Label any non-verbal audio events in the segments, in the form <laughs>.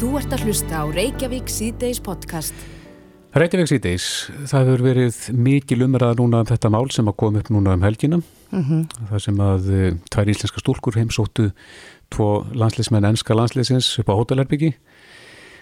Þú ert að hlusta á Reykjavík síðdeis podcast. Reykjavík síðdeis, það hefur verið mikil umræða núna um þetta mál sem að koma upp núna um helgina. Mm -hmm. Það sem að uh, tvær íslenska stúlkur heimsóttu tvo landsleismenn ennska landsleisins upp á Hótelherbyggi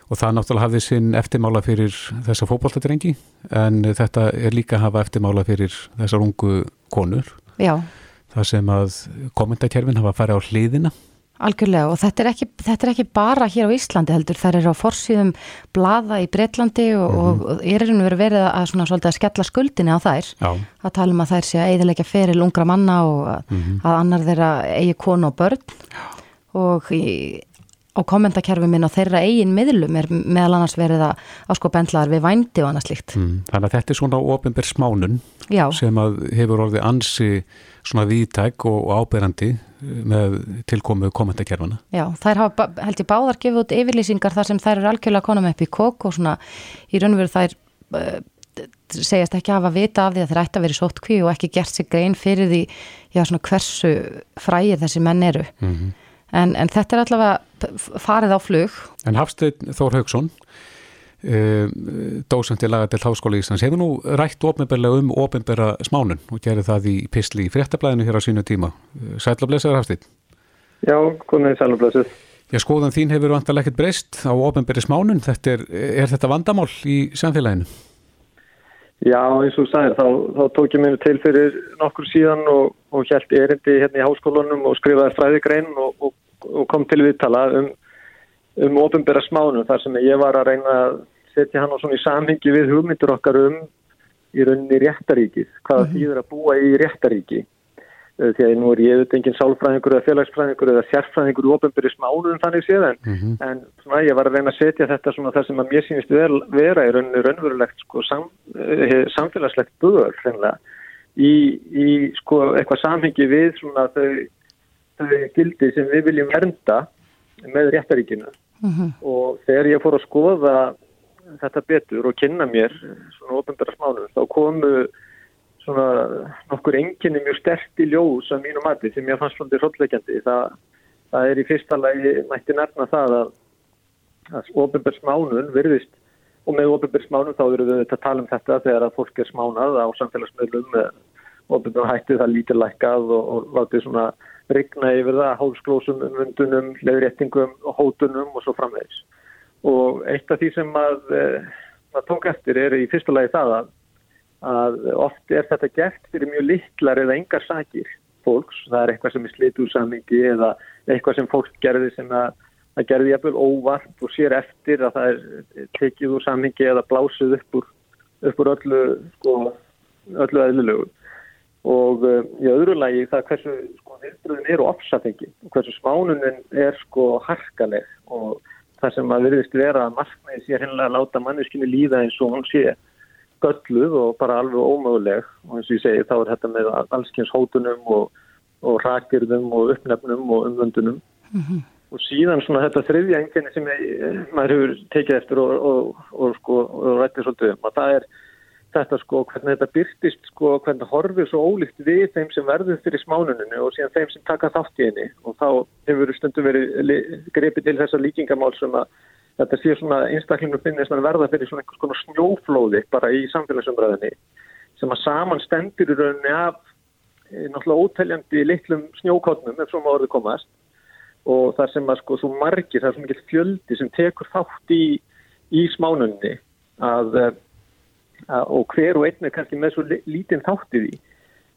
og það náttúrulega hafði sinn eftirmála fyrir þessa fókbóltadrengi en þetta er líka að hafa eftirmála fyrir þessar ungu konur. Já. Það sem að kommentarkerfin hafa farið á hliðina Algjörlega og þetta er, ekki, þetta er ekki bara hér á Íslandi heldur, það er á forsýðum blada í Breitlandi og, mm -hmm. og er einhvern verið verið að, svona, að skella skuldinni á þær Já. að tala um að þær sé að eidilegja feril ungra manna og að, mm -hmm. að annar þeirra eigi konu og börn Já. og í, á kommentarkerfi minn á þeirra eigin miðlum er meðal annars verið að ásko bendlaðar við vændi og annað slíkt. Mm, þannig að þetta er svona ofinberð smánun Já. sem hefur orðið ansi svona viðtæk og, og áberandi með tilkomu kommentarkerfana. Já, þær hafa held ég báðar gefið út yfirlýsingar þar sem þær eru algjörlega konum upp í kók og svona í raun og veru þær uh, segjast ekki hafa vita af því að þær ætti að vera sótt kví og ekki gert sig grein fyrir því já svona hversu fræðir þessi menn eru. Mm -hmm. En, en þetta er allavega farið á flug. En Hafstein Þór Haugsson dósend til laga til Háskóla Íslands hefur nú rætt ofnbærlega um ofnbæra smánun og gerir það í písli í fréttablaðinu hér á sínu tíma ehm, Sælablesar hafstinn Já, konið sælablesar Já, skoðan þín hefur vantarlega ekkert breyst á ofnbæri smánun þetta er, er þetta vandamál í samfélaginu? Já, eins og sæðir, þá, þá tók ég mér til fyrir nokkur síðan og, og held erindi hérna í háskólanum og skrifaði fræðigrein og, og, og kom til viðtala um um ofinbæra smánum þar sem ég var að reyna að setja hann á svona í samhengi við hugmyndur okkar um í rauninni réttaríkið, hvaða mm -hmm. þýður að búa í réttaríki eh, því að nú er ég auðvitað enginn sálfræðingur eða félagsfræðingur eða sérfræðingur í ofinbæri smánum þannig séðan mm -hmm. en svona ég var að reyna að setja þetta svona það sem að mér sínist vera í rauninni raunverulegt sko sam, eh, samfélagslegt hreinlega í, í sko eitthvað samhengi við svona þau, þau gildi sem við viljum vernda með réttaríkinu mhm. -huh. og þegar ég fór að skoða þetta betur og kynna mér svona ofnbæra smánum þá komu svona nokkur enginni mjög sterkt í ljós af mínu mati sem ég fannst svona hróttleikjandi það, það er í fyrsta lagi mætti nefna það að, að ofnbæra smánun virðist og með ofnbæra smánun þá eru við að tala um þetta þegar að fólk er smánað á samfélagsmiðlum hætti það lítilækkað og, og látið svona rigna yfir það hálsklósum, umvundunum, leðréttingum hótunum og svo framvegs. Og eitt af því sem að eh, það tók eftir er í fyrsta lagi það að, að oft er þetta gert fyrir mjög litlar eða engar sakir fólks. Það er eitthvað sem er slitu samingi eða eitthvað sem fólk gerði sem að það gerði jæfnvel óvart og sér eftir að það er tekið úr samingi eða blásið upp úr, upp úr öllu, sko, öllu eðlulegu og uh, í öðru lagi það hversu sko viðbröðin eru ofsafengi og hversu smánunin er sko harkaleg og það sem að virðist vera að markmiði sé hennilega að láta manneskinu líða eins og hún sé gölluð og bara alveg ómöguleg. Og eins og ég segi þá er þetta með allskynns hótunum og, og rakirðum og uppnefnum og umvöndunum. Mm -hmm. og síðan svona þetta þriðja enginni sem ég, maður hefur tekið eftir og, og, og sko rættið svolítið um að það er þetta sko, hvernig þetta byrtist sko, hvernig horfið svo ólíkt við þeim sem verður fyrir smánuninu og síðan þeim sem taka þátt í henni. Og þá hefur stundum verið greipið til þessa líkingamál sem að þetta sé svona einstaklingum finnist að verða fyrir svona einhvers konar snjóflóði bara í samfélagsumræðinni sem að saman stendur í rauninni af e, náttúrulega óteljandi litlum snjókotnum ef svo má orðið komast og þar sem að sko svo margir, það er svo mikið fjöldi sem tekur þátt í, í smánunni að og hver og einn er kannski með svo lítinn þáttið í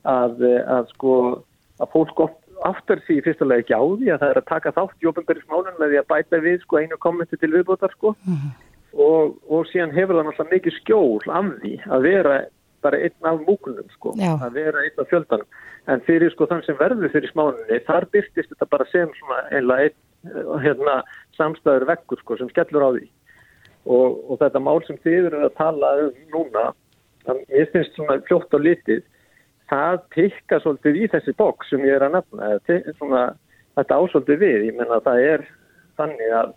að, að sko að fólk oft aftur því fyrstulega ekki á því að það er að taka þátt í ofinberðismálun með því að bæta við sko einu kommenti til viðbótar sko mm -hmm. og, og síðan hefur það náttúrulega mikið skjól af því að vera bara einn af múkunum sko Já. að vera einn af fjöldanum en fyrir sko þann sem verður fyrir smálunni þar byrtist þetta bara sem svona einlega einn hérna, samstæður vekkur sko sem skellur á því og, og þetta mál sem þið eru að tala um núna, þannig ég finnst svona fljótt á litið, það tikka svolítið í þessi bóks sem ég er að nefna, svona, þetta ásvöldið við, ég menna að það er þannig að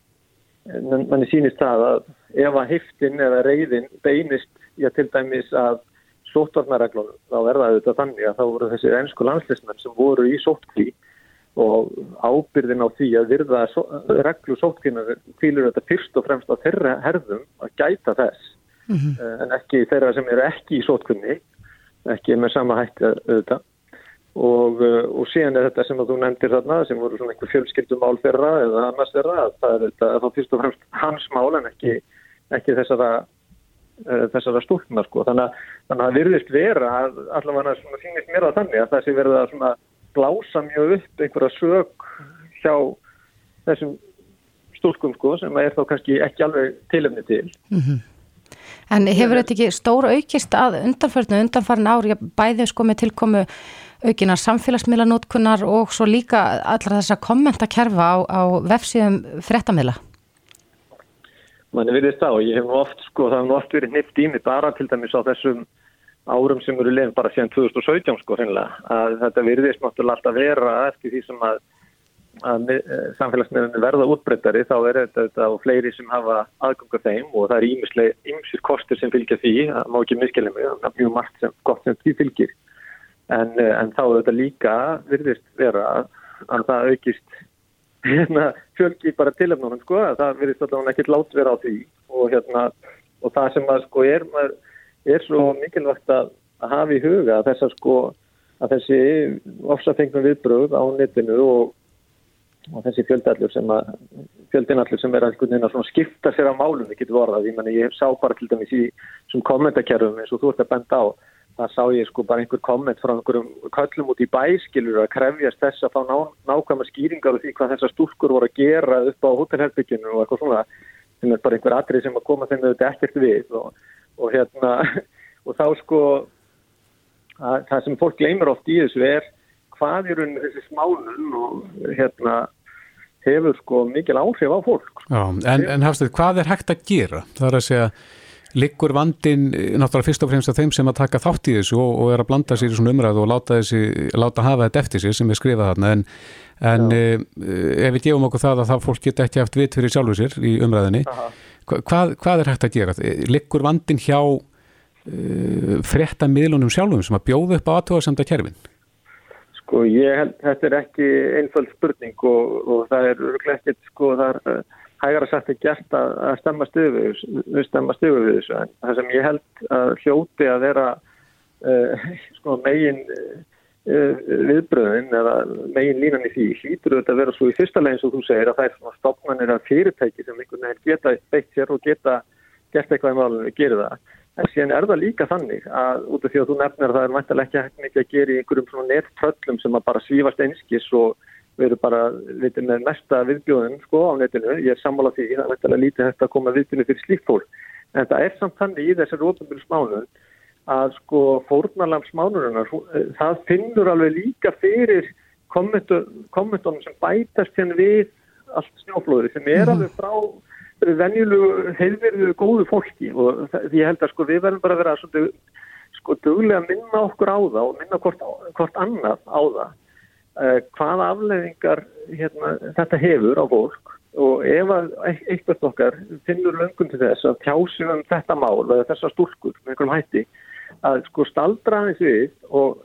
manni sínist það að ef að heftin eða reyðin beinist, já til dæmis að sótvarnareglunum, þá er það auðvitað þannig að þá voru þessi ennsku landslismenn sem voru í sótkví og ábyrðin á því að virða reglu sótkvínar kvílur þetta fyrst og fremst á þeirra herðum að gæta þess. Mm -hmm. en ekki þeirra sem eru ekki í sótkvinni ekki með sama hætti auðvitað og, eh, og síðan er þetta sem að þú nefndir þarna sem voru svona einhver fjölskyldum mál þeirra eða annars þeirra það er þetta þá fyrst og fremst hans mál en ekki, ekki þessara uh, þessara stúlna sko þannig að það virðist vera allavega svona sínist mér að þannig að það sé verið að svona blása mjög upp einhverja sög hjá þessum stúlkum sko sem er þá kannski ekki alveg tilöfni til. Mm -hmm. En hefur þetta ekki stóra aukist að undanförnu, undanfarin ári bæðið sko með tilkomu aukinar samfélagsmiðlanótkunnar og svo líka allra þessa kommentakerfa á, á vefsíðum frettamila? Manni verðist það og ég hef oft sko, það hef oft verið nýtt í mig bara til dæmis á þessum árum sem eru lefn bara síðan 2017 sko að þetta virðist náttúrulega alltaf vera eftir því sem að, að eh, samfélagsmiðunni verða útbreyttari þá er þetta og fleiri sem hafa aðganga þeim og það er ímsir kostur sem fylgja því, það má ekki miskilja mig það er mjög margt sem gott sem því fylgir. En, eh, en þá er þetta líka virðist vera að það aukist <laughs> hérna, fjölgi bara tilöfnum sko, það virðist alltaf ekki lát vera á því. Og, hérna, og það sem að sko er maður er svo mikilvægt að, að hafa í huga að þessar sko að þessi ofsafengnum viðbröð á netinu og, og þessi fjöldallur sem að fjöldinallur sem er að skipta sér á málum, það getur vorðað, ég, meni, ég sá bara til dæmis í kommentarkerfum eins og þú ert að benda á það sá ég sko bara einhver komment frá einhverjum köllum út í bæskilur að krefjast þess að fá ná, nákvæma skýringar og því hvað þessar stúrkur voru að gera upp á hótelherbygginu og eitthvað svona. Sem er bara einhver atrið sem að koma þeim auðvitað ekkert við og og hérna <laughs> og þá sko að, það sem fólk gleymur oft í þessu er hvað er unni þessi smánun og hérna hefur sko mikil áhrif á fólk. Já, en, en hafstuð, hvað er hægt að gera? Það er að segja, liggur vandin náttúrulega fyrst og fremst af þeim sem að taka þátt í þessu og, og er að blanda sér í svona umræðu og láta, þessi, láta hafa þetta eftir sér sem er skrifað þarna, en, en e, ef við gefum okkur það að það fólk geta ekki haft vit fyrir sjálfu sér í umræðinni. Hvað, hvað er hægt að gera? Liggur vandin hjá uh, frétta miðlunum sjálfum sem að bjóða upp á aðtóðasemda kerfin? Sko ég held, þetta er ekki einföld spurning og, og það er ekkert sko það er uh, hægara sagt að gert að, að stemma stöfu við þessu en það sem ég held að hljóti að vera uh, <laughs> sko megin Eh, viðbröðin eða megin línan í því hlýtur þetta að vera svo í fyrsta leginn sem þú segir að það er svona stopnarnir af fyrirtæki sem einhvern veginn geta beitt sér og geta gert eitthvað í málunum við gerum það. En síðan er það líka þannig að út af því að þú nefnir að það er mæntilega ekki hægt mikið að gera í einhverjum svona nettröllum sem að bara svífast einskis og veru bara vitið með mesta viðbjóðin sko á netinu. Ég er sammálað því að mæntilega lítið hægt að koma viðbjóðinu fyrir slíkt fólk. En það er samt þannig í þessari ofnbjörn smánu að sko fórnalamsmánurinnar, eh, það finnur alveg líka fyrir kommentunum sem bætast hérna við allt snjóflóður sem er mhm. alveg frá venjulegu heilverðu góðu fólki. Og því ég held að sko við verðum bara að vera svona sko duglega að minna okkur á það og minna hvort, hvort annað á það uh, hvaða afleðingar hérna, þetta hefur á fólk. Og ef að eitthvað okkar finnur löngun til þess að tjásum um þetta mál eða þessa stúrkur með einhverjum hætti að sko staldra aðeins við og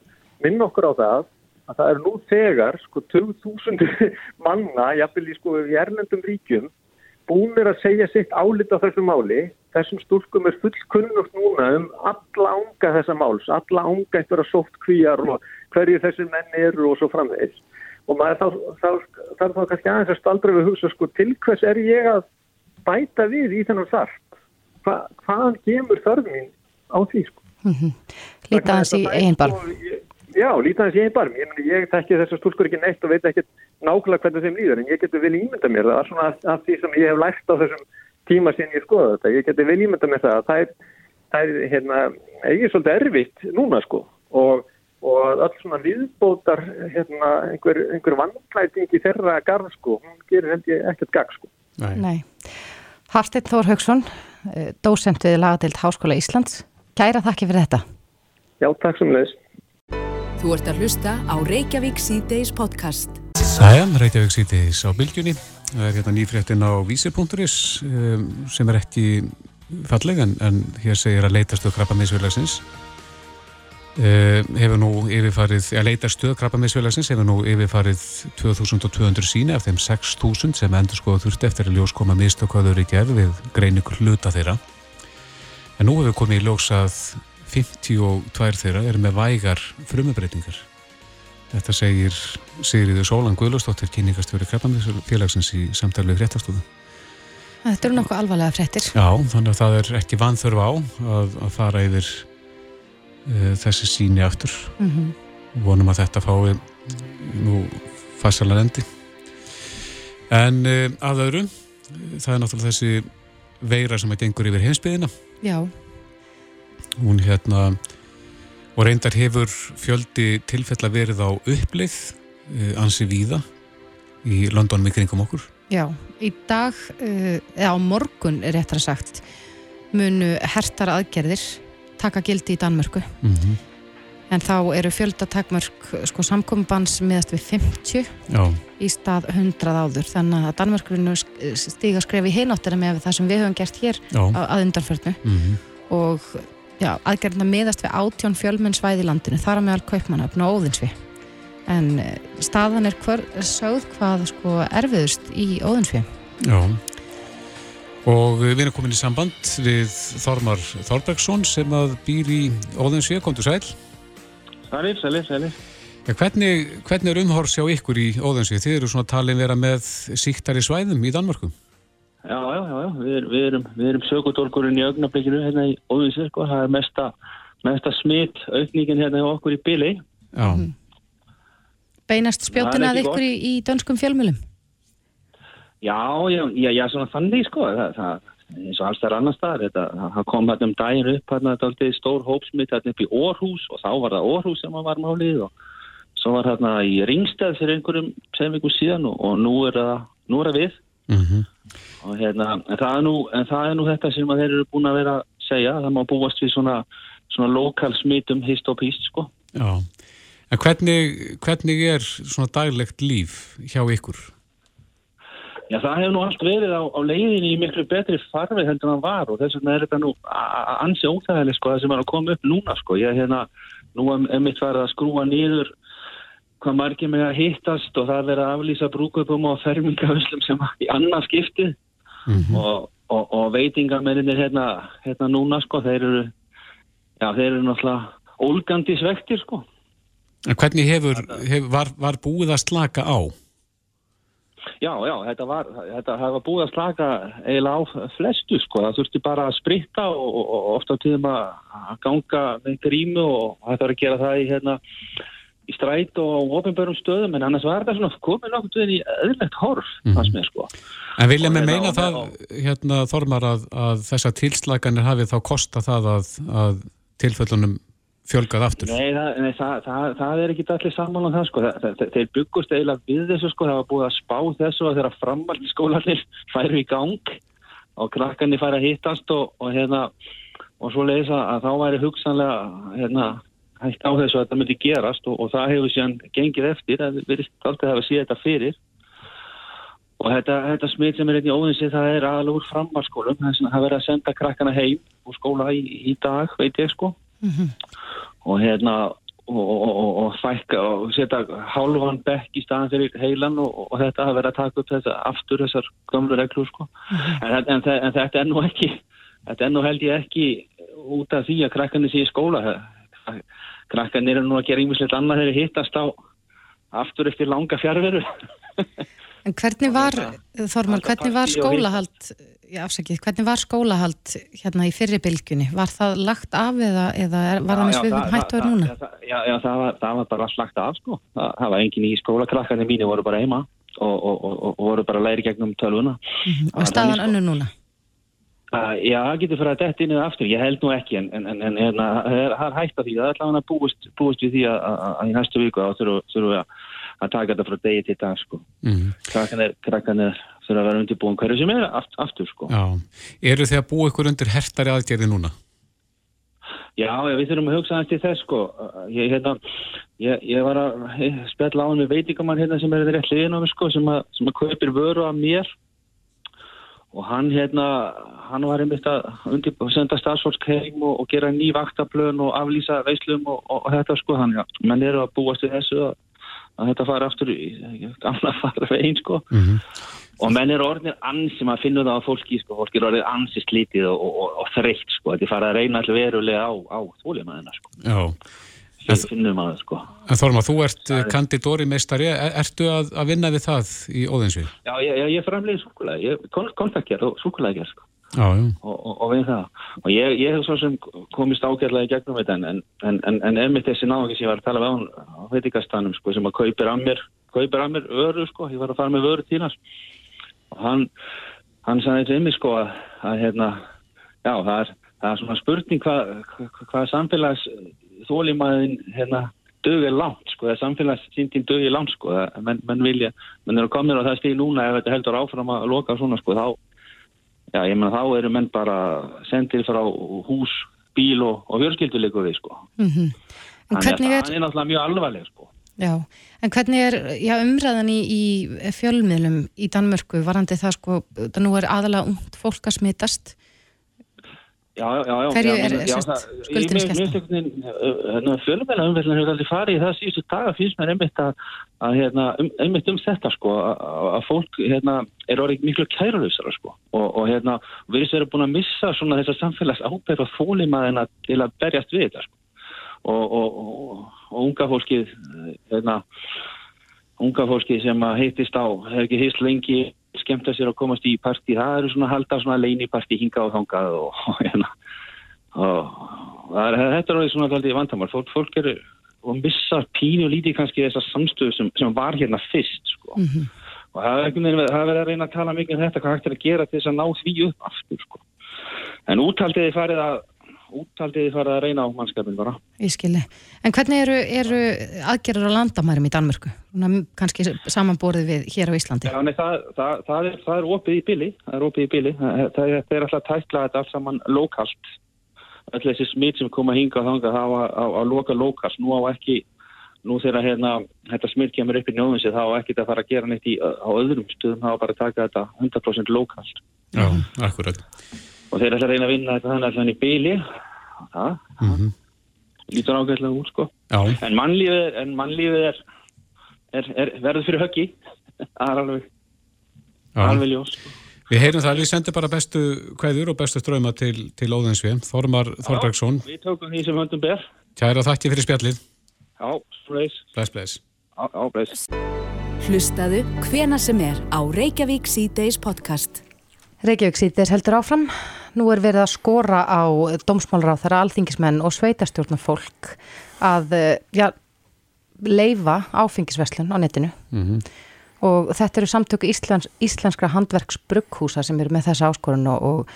minna okkur á það að það er nú þegar sko 2000 <laughs> manna, jafnvel í sko erlendum ríkjum, búinir að segja sitt álit á þessu máli þessum stúlkum er fullkunnugt núna um alla ánga þessa máls alla ánga einhverja sótt kvíjar og hverju þessi menn eru og svo framvegis og maður þá, þá, kannski aðeins að staldra við hugsa sko til hvers er ég að bæta við í þennan þarf Hva, hvaðan gemur þörfin á því sko Mm -hmm. Lítið hans í einn barm. Já, lítið hans í einn barm. Ég, ég þekki þessar stúlkur ekki neitt og veit ekki nákvæmlega hvernig þeim líður en ég getur vel ímynda mér. Það er svona af því sem ég hef lært á þessum tíma sem ég skoða þetta. Ég getur vel ímynda mér það. Það er, það er hérna, ekki svolítið erfitt núna sko og, og alls svona viðbótar hérna, einhver, einhver vannklæting í þeirra garð sko, hún gerir held ég ekkert gag sko. Nei. Nei. Harstein Þór Haugsson, eh, dósent við lagatild Háskóla Íslands. Kæra þakki fyrir þetta. Já, takk sem leist. Þú ert að hlusta á Reykjavík C-Days podcast. Æja, Reykjavík C-Days á bylgjunni. Það er hérna nýfréttin á vísir.is um, sem er ekki falleg en, en hér segir að leitastu krabba meðsverðlagsins. Uh, hefur nú yfirfarið, að leita stöð krabbaminsfélagsins hefur nú yfirfarið 2200 síni af þeim 6000 sem endur skoða þurfti eftir að ljós koma mistökkaður í gerð við greiningur hluta þeirra en nú hefur komið í ljós að 52 þeirra er með vægar frumubreitingar þetta segir Sigriður Sólan Guðlustóttir kynningarstjóri krabbaminsfélagsins í samtali við fréttastofu. Þetta eru nokkuð alvarlega fréttir. Já, þannig að það er ekki vanþörf á að, að fara yfir uh, þessi síni aftur. Mm -hmm. vonum að þetta fái nú fassalega endi. En uh, að öðru það er náttúrulega þessi veira sem að gengur yfir heimsbyðina já hún hérna og reyndar hefur fjöldi tilfella verið á uppleið uh, ansi víða í London mikringum okkur Já, í dag eða á morgun er réttar að sagt munu hertar aðgerðir taka gildi í Danmörku mm -hmm. en þá eru fjöldatakmörk sko samkominnbans miðast við 50 Já. í stað 100 áður þannig að Danmörkurinu stíga skref í hináttina með það sem við höfum gert hér Já. að undanförnu mm -hmm. og já, aðgerðina miðast við átjón fjölmenn svæði í landinu þar að meðal kaupmannöfn og óðinsvi en eh, staðan er hver, sögð hvað sko erfiðust í óðinsvi Já Og við erum komin í samband við Þormar Þorbergsson sem að býr í Óðinsvíu, kom til sæl. Sælir, sælir, sælir. Ja, hvernig, hvernig er umhors hjá ykkur í Óðinsvíu? Þið eru svona talin vera með síktari svæðum í Danmarku. Já, já, já, já. Við, við erum, erum sökutólkurinn í augnablikinu hérna í sko. Það er mesta, mesta smitt aukningin hérna hjá okkur í Bili. Já. Mm. Beinast spjóttina að ykkur í, í dönskum fjölmjölum? Já, já, já, já, svona þannig sko, það, það, eins og alls þar annar staðar, þetta, það kom hérna um daginn upp hérna, þetta stór hópsmitt hérna upp í Orhus og þá var það Orhus sem var málið og svo var hérna í Ringstæð fyrir einhverjum sem vikur síðan og, og nú er það, nú er það við mm -hmm. og hérna, en það er nú, en það er nú þetta sem þeir eru búin að vera að segja, það má búast við svona, svona lokal smittum hist og píst sko. Já, en hvernig, hvernig er svona daglegt líf hjá ykkur? Já, það hefur nú allt verið á, á leiðinni í miklu betri farfi heldur en það var og þess vegna er þetta nú ansi óþægileg sko það sem er að koma upp núna sko. Ég hef hérna, nú er mitt farið að skrúa nýður hvað margir með að hittast og það er að aflýsa brúköpum og fermingahuslum sem í annað skipti mm -hmm. og, og, og veitingamennir hérna, hérna núna sko, þeir eru, já, þeir eru náttúrulega ólgandi svektir sko. En hvernig hefur, hefur var, var búið að slaka á? Já, já, þetta var, þetta var búið að slaka eiginlega á flestu sko, það þurfti bara að spritta og, og, ofta á tíðum að ganga með grímu og það þarf að gera það í, hérna, í stræt og ofinbörum stöðum en annars var þetta svona komið nokkur við í öðrlegt horf, mm. fannst mér sko. En vilja með meina það, hérna Þormar, að, að þessa tilslaganir hafið þá kosta það að, að tilfellunum fjölgað aftur? Nei, það, nei, það, það, það er ekki allir saman á það sko. Þeir byggust eiginlega við þessu sko, það var búið að spá þessu að þeirra framvaldi skólanir <laughs> færu í gang og krakkarnir færi að hittast og, og hérna og svo leiðis að þá væri hugsanlega hérna hægt á þessu að þetta myndi gerast og, og það hefur síðan gengið eftir, það verður alltaf að sé þetta fyrir. Og þetta, þetta smit sem er einnig óðinsið það er aðalúr framvalskólum, það verður að senda krakkana heim úr skóla í, í dag, veit ég sko. Mm -hmm. og hérna og, og, og fækka og setja hálfan bekk í staðan fyrir heilan og, og þetta að vera að taka upp þetta aftur þessar gamlu reglur sko. En, en, en, en þetta er nú ekki þetta er nú held ég ekki út af því að krakkarnir sé í skóla krakkarnir eru nú að gera yngveslegt annað þegar hittast á aftur eftir langa fjárveru <laughs> En hvernig var, Þormar, hvernig var skólahald ég afsakið, hvernig var skólahald hérna í fyrribilgjunni? Var það lagt af eða, eða var það með svifum hættuður núna? Já, já það, var, það var bara lagt af sko. Það, það var engin í skólakrakkarnir mínu voru bara heima og, og, og, og voru bara læri gegnum tölvuna. Mm -hmm. Og staðan önnu sko. núna? Uh, já, getur fyrir að detta inn eða aftur. Ég held nú ekki en, en, en, en hérna, það er hægt af því. Það er allavega búist, búist við því að, að, að í næstu viku þá þurfum við að taka þetta frá degi til dag sko. Mm -hmm. Krakkarnir þurfa að vera undirbúin hverju sem er aftur sko. Já, eru þið að búa ykkur undir hertari aðgerði núna? Já, við þurfum að hugsa aðeins til þess sko. Ég, hérna, ég, ég var að spjalla á hann með veitingamann hérna sem er rétt liðin á mig sko, sem að, sem að kaupir vöru af mér og hann hérna, hann var einmitt að undir, senda starfsfólk heim og, og gera ný vaktablön og aflýsa veislum og, og, og þetta sko, hann, já, menn eru að búast við þessu að, að þetta fara aftur í gamla <laughs> fara veginn sko. Mm -hmm. og menn eru orðinir ansi, maður finnur það á fólki sko, fólki eru orðinir ansi slítið og þreytt sko, þetta er farið að reyna allir verulega á, á þóljumaðina sko. Já finnum að sko. En Þorma, þú ert kandidóri meistari, er, ertu að, að vinna við það í óðinsvið? Já, ég, ég framleiði súkulæði, ég kontaktjar og súkulæðjar sko. Já, já. Og, og, og við það. Og ég, ég hef svo sem komist ágæðlega í gegnum þetta en, en, en, en ef mitt þessi náðu sem ég var að tala við á veitingastanum sko, sem að kaupir að mér, kaupir að mér öru sko, ég var að fara með vöru til hans og hann, hann sagði til mig sko að, að hérna, já, það er, það er svona spurning hvað hva samfélags þólimaðin hérna dögir langt sko, eða samfélagsýndin dögir langt sko, menn, menn vilja, menn eru komin á það stíl núna ef þetta heldur áfram að loka svona sko, þá, já, ég menn þá eru menn bara sendið frá hús, bíl og, og fjörskilduleiku við sko. Mm -hmm. Þannig að það er náttúrulega mjög alvarleg sko. Já, en hvernig er já, umræðan í, í fjölmiðlum í Danmörku varandi það sko, það nú er aðalega ungt fólk að smitast. Hverju já, er skuldinu skemmt? Fjölumæla umverðinu hefur aldrei farið í það síðustu daga finnst mér einmitt að, að hérna, um, einmitt um þetta sko að fólk hérna, er orðið miklu kæralösara sko og, og hérna við erum búin að missa svona þessar samfélags ábæð og þólimaðina til að berjast við þetta sko og, og, og unga fólkið hérna unga fólkið sem heitist á hefur ekki heist lengi skemmt að sér að komast í partí, það eru svona halda svona leinipartí hinga og þangað og, <laughs> og, hérna, og, er, þetta er alveg svona alltaf vandamál fólk, fólk eru og missa pínu lítið kannski þessar samstöðu sem, sem var hérna fyrst sko. mm -hmm. og það er verið að reyna að tala mikið um þetta hvað hægt er að gera til þess að ná því upp aftur sko. en úttaldiði farið að úttaldiði farið að reyna á mannskapin bara. Ég skilji. En hvernig eru, eru aðgerður á landamærum í Danmörku? Kanski samanborðið við hér á Íslandi? Já, nei, það, það, það, er, það er opið í bili. Það er opið í bili. Það er, er alltaf tækla þetta allt saman lokalt. Öll þessi smitt sem koma hinga og þanga það á að loka lokalt. Nú á ekki, nú þegar hérna, þetta smitt kemur upp í njóðinsi þá á ekki þetta að fara að gera neitt í, á öðrum stuðum. Það á bara að taka þetta 100% lokalt. Já, akkurat og þeir ætla að reyna að vinna þetta þannig að þannig bíli það mm -hmm. lítur ágæðlega úr sko. Já. en mannlífið, en mannlífið er, er, er verður fyrir höggi. <laughs> Það er alveg alveg ljós. Sko. Við heyrum það, við sendum bara bestu hverjur og bestu ströma til, til Óðinsvið Þormar Þorbergsson. Við tókum því sem höndum ber. Kæra þakki fyrir spjallið. Já, bless Já, bless. Hlustaðu hvena sem er á Reykjavík C-Days podcast Reykjavík síðdeis heldur áfram. Nú er verið að skora á dómsmálráð þar alþingismenn og sveitastjórnum fólk að ja, leifa áfengisveslun á netinu mm -hmm. og þetta eru samtöku Íslands, íslenskra handverksbrugghúsa sem eru með þessa áskorun og, og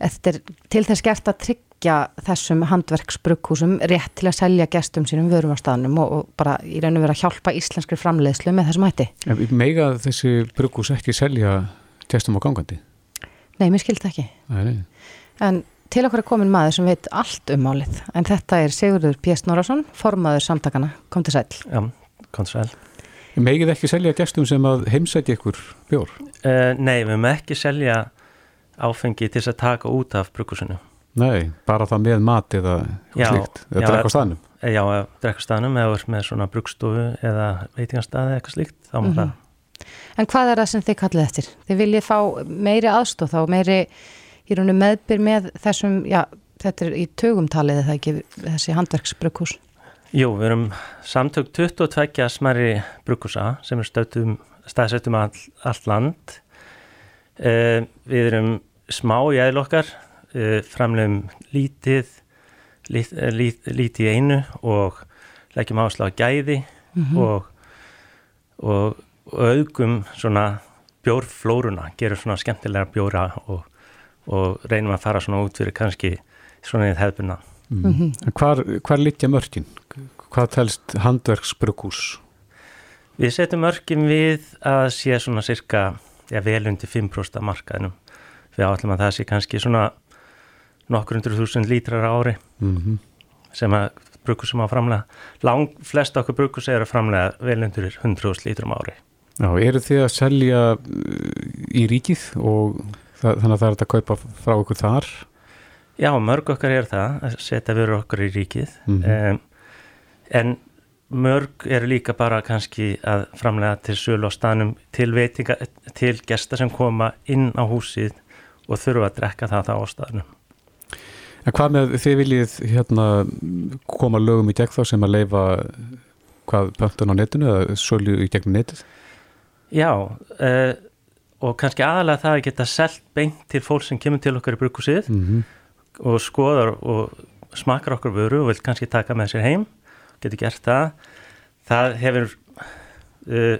er til þess gert að tryggja þessum handverksbrugghúsum rétt til að selja gestum sínum vörum á staðnum og, og bara í raun og vera að hjálpa íslenskri framleiðslu með þessum hætti. Mega þessi brugghús ekki selja gestum á gangandi? Nei, mér skildi ekki. Nei. En til okkur er komin maður sem veit allt um málið. En þetta er Sigurður P. Snorarsson, formaður samtakana. Kom til sæl. Já, kom til sæl. Megið ekki selja gestum sem að heimsæti ykkur bjór? Uh, nei, við mögum ekki selja áfengi til að taka út af brukusinu. Nei, bara það með mat eða slíkt, eða drekka staðnum? Já, drekka staðnum eða með svona brukstofu eða veitingarstaði eitthvað slíkt, þá má mm -hmm. það En hvað er það sem þið kallið eftir? Þið viljið fá meiri aðstóð þá, meiri í rauninu meðbyr með þessum, já, þetta er í tögumtalið eða ekki þessi handverksbrukkús? Jú, við erum samtök 22 smæri brukkúsa sem er stöðum, staðsettum all, allt land. Eh, við erum smá í eðlokkar, eh, framlegum lítið, lít, lít, lítið einu og leggjum áslag gæði mm -hmm. og, og augum svona bjórflóruna, gerur svona skemmtilega bjóra og, og reynum að fara svona út fyrir kannski svona í hefðbuna. Mm. Mm -hmm. Hvar, hvar litja mörgin? Hvað telst handverksbrukús? Við setjum mörgin við að sé svona cirka ja, vel undir 5% markaðinum. Við átlum að það sé kannski svona nokkur undir þúsund lítrar ári mm -hmm. sem að brukusum á framlega. Lang flest okkur brukus eru framlega vel undir 100.000 lítrum ári. Já, eru þið að selja í ríkið og það, þannig að það er að kaupa frá okkur þar Já, mörg okkar er það að setja vörur okkar í ríkið mm -hmm. um, en mörg eru líka bara kannski að framlega til sölu á stanum til veitinga, til gesta sem koma inn á húsið og þurfa að drekka það þá á stanum En hvað með þið viljið hérna koma lögum í gegn þá sem að leifa hvað pöntun á netinu eða sölu í gegnum netið? Já, uh, og kannski aðalega það að geta selgt beint til fólk sem kemur til okkar í brukusið mm -hmm. og skoðar og smakar okkur vöru og vil kannski taka með sér heim, getur gert það. Það hefur uh,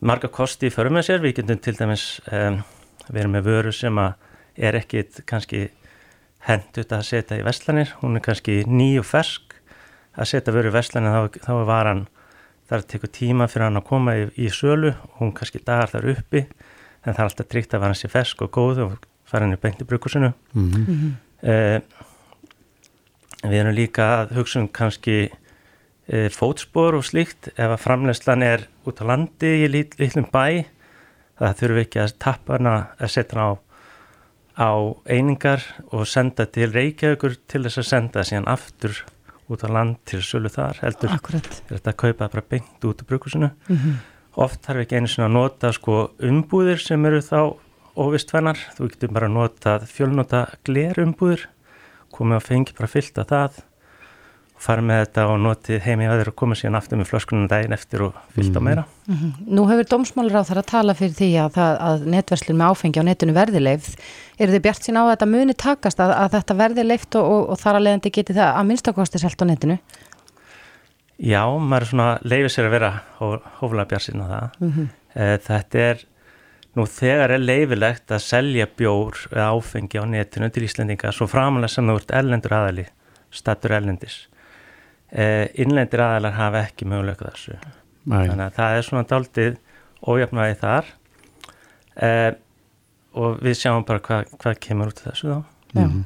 marga kosti í förm með sér, við getum til dæmis um, verið með vöru sem er ekkit kannski hendut að setja í vestlanir, hún er kannski ný og fersk að setja vöru í vestlanir, þá, þá er varan það tekur tíma fyrir hann að koma í, í sölu hún kannski dagar þar uppi en það er alltaf tryggt að vera hans í fesk og góð og fara hann í beint í brukusinu mm -hmm. eh, við erum líka að hugsa um kannski eh, fótspor og slíkt. Ef að framlegslan er út á landi í lit, litlum bæ það þurfum ekki að tappa hana að setja hana á á einingar og senda til Reykjavíkur til þess að senda síðan aftur út á land til sölu þar heldur. Akkurat. er þetta að kaupa bara beint út úr brukusinu mm -hmm. oft þarf ekki einu svona að nota sko umbúðir sem eru þá óvistvennar, þú getur bara að nota fjölnota glerumbúðir komið að fengi bara fyllt af það fara með þetta og notið heim í aður og koma síðan aftur með flöskunum daginn eftir og fyllt á meira mm -hmm. Nú hefur dómsmálur á þar að tala fyrir því að, það, að netverslun með áfengi á netinu verði leifð Er þið bjart sín á að þetta muni takast að, að þetta verði leift og, og, og þar að leiðandi geti það að minnstakosti selt á netinu? Já, maður er svona leifir sér að vera hóflega bjart sín á það. Mm -hmm. Þetta er nú þegar er leifilegt að selja bjór eða áfengi á netinu til Íslendinga svo framalega sem þú ert ellendur aðali, statur ellendis. Innlendir aðalar hafa ekki möguleika þessu. Nei. Þannig að það er svona daldið ójafnaði þar. Það og við sjáum bara hvað hva kemur út af þessu þá. Mm -hmm.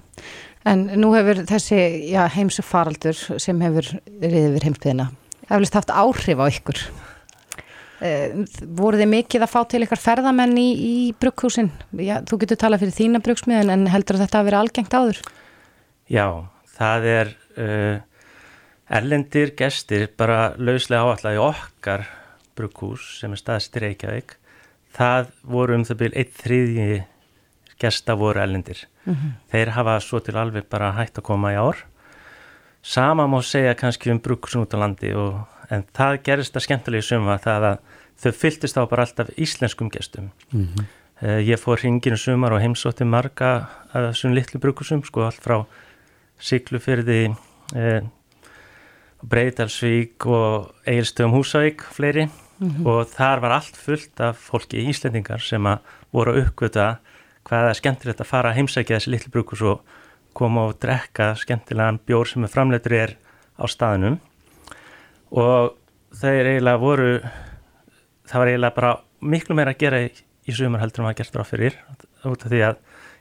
En nú hefur þessi já, heimsu faraldur sem hefur riðið við heimsbyðina, hefurist haft áhrif á ykkur. Eh, voru þið mikið að fá til ykkar ferðamenn í, í brugghúsin? Já, þú getur talað fyrir þína brugsmiðin en heldur þetta að vera algengt áður? Já, það er uh, erlendir gestir bara lauslega áallega í okkar brugghús sem er staðst í Reykjavík það voru um það byrju eitt þriðji gesta voru ellendir. Mm -hmm. Þeir hafa svo til alveg bara hægt að koma í ár. Sama má segja kannski um bruksum út á landi og, en það gerist að skemmtilegi suma það að þau fylltist á bara alltaf íslenskum gestum. Mm -hmm. ég fór hringinu sumar og heimsótti marga af þessum litlu brukusum, sko allt frá Siglufyrði, uh, Breitalsvík og Egilstöðum Húsavík fleiri mm -hmm. og þar var allt fullt af fólki í Íslendingar sem að voru að uppgöta hvað er skemmtilegt að fara að heimsækja þessi litlu brukus og koma og drekka skemmtilegan bjór sem er framleitur er á staðinum og þeir eiginlega voru það var eiginlega bara miklu meira að gera í, í sumar heldur en maður gert ráð fyrir út af því að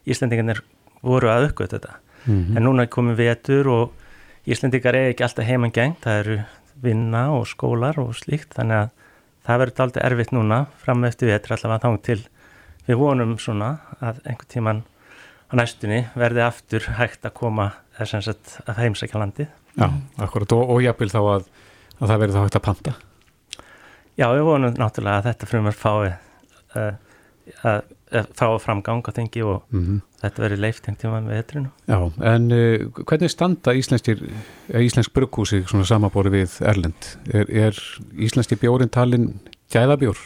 Íslendingarnir voru að uppgöta þetta mm -hmm. en núna er komið vetur og Íslendingar er ekki alltaf heimangengt, það eru vinna og skólar og slíkt þannig að það verður aldrei erfitt núna fram eftir við þetta allavega þá til við vonum svona að einhver tíman á næstunni verði aftur hægt að koma þess að heimsækja landi Já, akkurat og, og jápil þá að, að það verður þá hægt að panta. Já, við vonum náttúrulega að þetta frumar fái uh, að fá framgang á þengi og mm -hmm. þetta verður leift einhvern tíma með veturinu. Já, en uh, hvernig standa íslenskir, íslensk brugghúsi svona samabóri við Erlend? Er, er íslenski bjórin talin gæðabjór?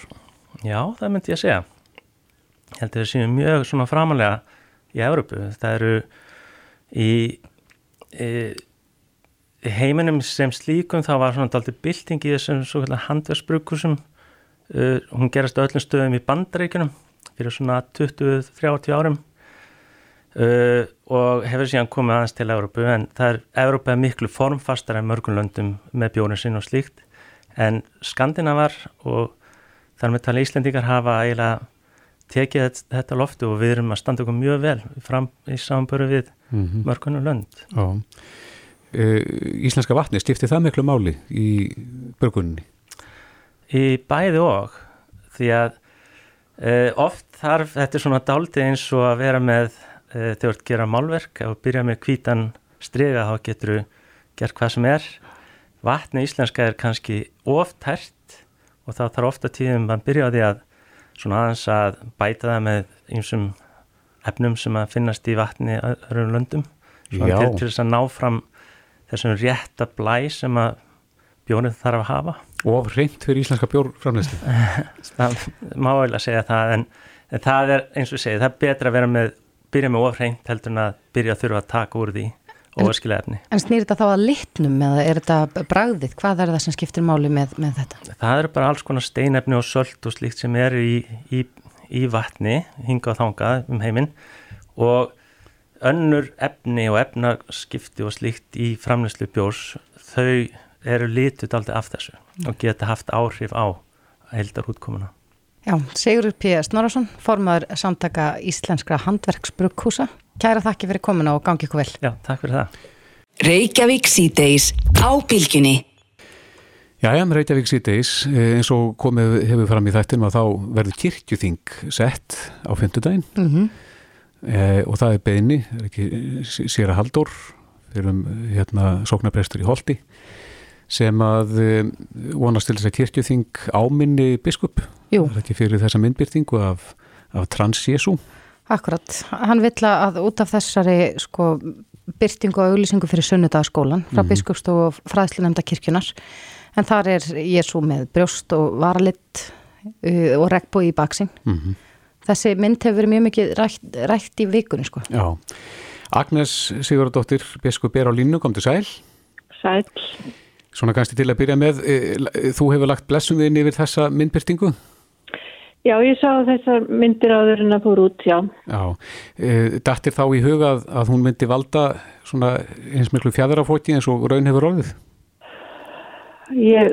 Já, það myndi ég að segja. Ég held að það séu mjög svona framalega í Európu. Það eru í, í heiminum sem slíkum þá var svona aldrei bylting í þessum svo kallar handverksbrugghúsum. Uh, hún gerast öllum stöðum í bandaríkunum fyrir svona 20-30 árum uh, og hefur síðan komið aðeins til Európu en það er, Európa er miklu formfastar en mörgunlöndum með bjórin sinn og slíkt en Skandinavar og þar með tala Íslendingar hafa eiginlega tekið þetta loftu og við erum að standa okkur mjög vel fram í samanböru við mm -hmm. mörgunum lönd Já uh, Íslenska vatni, stifti það miklu máli í börgunni? Í bæði og því að Uh, oft þarf, þetta er svona dálti eins og að vera með uh, þegar þú ert að gera málverk og byrja með kvítan strega þá getur þú gert hvað sem er. Vatni íslenska er kannski oft hært og þá þarf ofta tíðum að byrja á því að svona aðeins að bæta það með einsum efnum sem að finnast í vatni öðrum löndum. Til, til þess að ná fram þessum rétta blæ sem að bjórið þarf að hafa Og reynd fyrir íslenska bjórframleyslu <laughs> Það má eiginlega segja það en, en það er eins og segja, það er betra að vera með byrja með ofreynd heldur en að byrja að þurfa að taka úr því óverskilega efni En snýr þetta þá að litnum eða er þetta bragðið? Hvað er það sem skiptir máli með, með þetta? Það eru bara alls konar steinefni og sölt og slíkt sem eru í, í, í vatni, hinga og þanga um heiminn og önnur efni og efnaskipti og slíkt í framleyslu bjórs þau eru litut aldrei af þessu og geta haft áhrif á heldar útkomuna. Já, Sigur P. Snorarsson, formadur samtaka Íslenskra handverksbrukkúsa. Kæra þakki fyrir komuna og gangi ykkur vel. Já, takk fyrir það. Reykjavík síðdeis á bylginni. Jæja, með Reykjavík síðdeis, eins og komið hefur fram í þættinum að þá verður kirkjuþing sett á fymtudaginn Mm -hmm. e, og það er beðinni, er ekki Sýra Haldur, fyrir um hérna sóknarprestur í Holti sem að e, vonast til þess að kirkjuþing áminni biskup, Jú. er ekki fyrir þessa myndbyrtingu af, af trans-Jésu. Akkurat, hann vill að út af þessari sko byrtingu og auglýsingu fyrir sunnudagaskólan frá mm. -hmm. biskupstofu og fræðslunemnda kirkjunar en þar er Jésu með brjóst og varalitt uh, og regnbúi í baksinn. Mm Þessi mynd hefur verið mjög mikið rætt, rætt í vikunni sko. Já, Agnes Sigurðardóttir biskup er á línu, kom til sæl. Sæl. Svona kannski til að byrja með, e, þú hefur lagt blessum þinn yfir þessa myndbyrtingu? Já, ég sá þessar myndir áður en að fór út, já. Já, e, dattir þá í huga að, að hún myndi valda svona eins miklu fjæðarafóti eins og raun hefur orðið? Ég,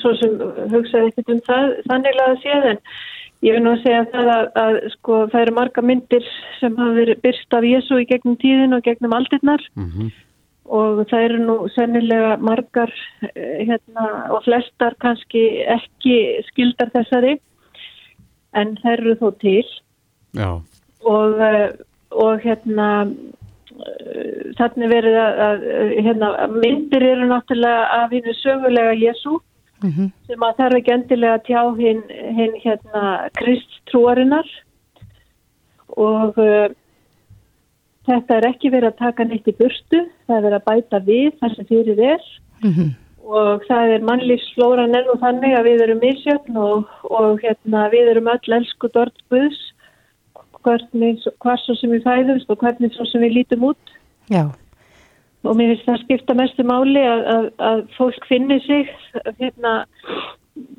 svo sem hugsaði ekkert um það, þannig að séð, en ég vil nú segja það að, að sko, það eru marga myndir sem hafa verið byrst af Jésu í gegnum tíðin og gegnum aldirnar Mm og það eru nú sennilega margar eh, hérna, og flestar kannski ekki skildar þessari, en það eru þó til. Já, og, eh, og hérna eh, þannig verið að, að hérna, myndir eru náttúrulega af hennu sögulega Jésu Mm -hmm. sem að þarf ekki endilega að tjá hinn hin, hérna kristtrúarinnar og uh, þetta er ekki verið að taka neitt í burtu, það er verið að bæta við þar sem fyrir er. Og það er mannlífsflóran enn og þannig að við erum misjöfn og, og hérna, við erum öll elsku dort Guðs. Hvernig, hvað svo sem við fæðumst og hvernig svo sem við lítum út. Já, og mér finnst það skipta mestu máli að, að, að fólk finni sig hérna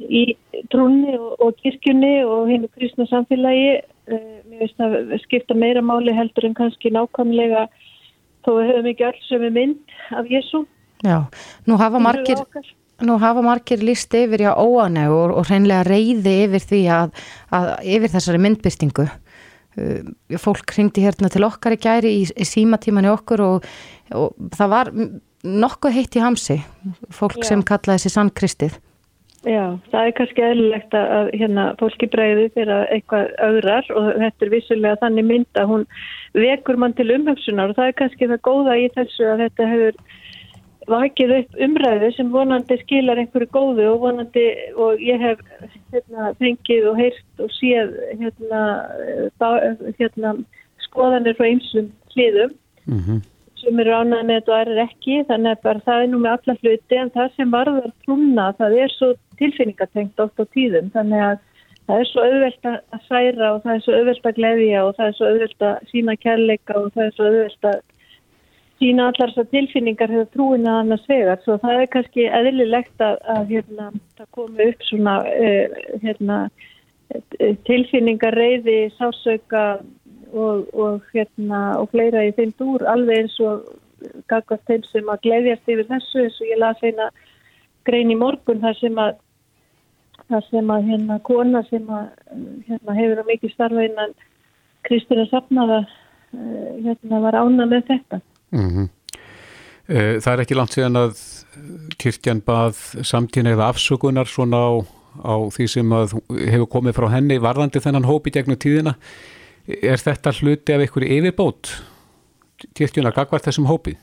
í trúnni og, og kirkjunni og hinn kristna samfélagi mér finnst það skipta meira máli heldur en kannski nákvæmlega þó við höfum ekki alls sem er mynd af Jésu já. Nú hafa margir, nú hafa margir líst yfir já óaneg og, og hreinlega reyði yfir því að, að yfir þessari myndbyrtingu. Uh, fólk hringdi hérna til okkar í gæri í, í símatímanni okkur og, og það var nokkuð heitt í hamsi, fólk Já. sem kallaði þessi sannkristið. Já, það er kannski eðlilegt að, hérna, fólki bregði fyrir eitthvað öðrar og þetta er vissulega þannig mynd að hún vekur mann til umhugsunar og það er kannski það góða í þessu að þetta hefur vakið upp umræðu sem vonandi skilar einhverju góðu og vonandi og ég hef hérna, fengið og heyrt og séð hérna, hérna, skoðanir frá einsum hliðum. Mm sem eru með þetta og aðrir ekki þannig að það er nú með alla hluti en það sem varðar trúna það er svo tilfinningatengt oft á tíðum. Þannig að það er svo auðvelt að særa og það er svo auðvelt að gleðja og það er svo auðvelt að sína kærleika og það er svo auðvelt að sína allar þessar tilfinningar hefur trúin að annars vegar. Svo það er kannski eðlilegt að, að hérna, það komi upp svona uh, hérna, tilfinningar reyði, sásauka og, og, hérna, og fleira í þeim dúr alveg eins og gagast þeim sem að gleyðjast yfir þessu. Eins og ég las eina grein í morgun þar sem að þar sem að hérna kona sem að hérna hefur á mikið starfa innan Kristina Safnaða hérna var ána með þetta -hmm. Það er ekki langt síðan að kirkjan bað samtína eða afsökunar svona á á því sem hefur komið frá henni varðandi þennan hópi gegnum tíðina. Er þetta hluti af einhverju yfirbót kirkjuna gagvart þessum hópi?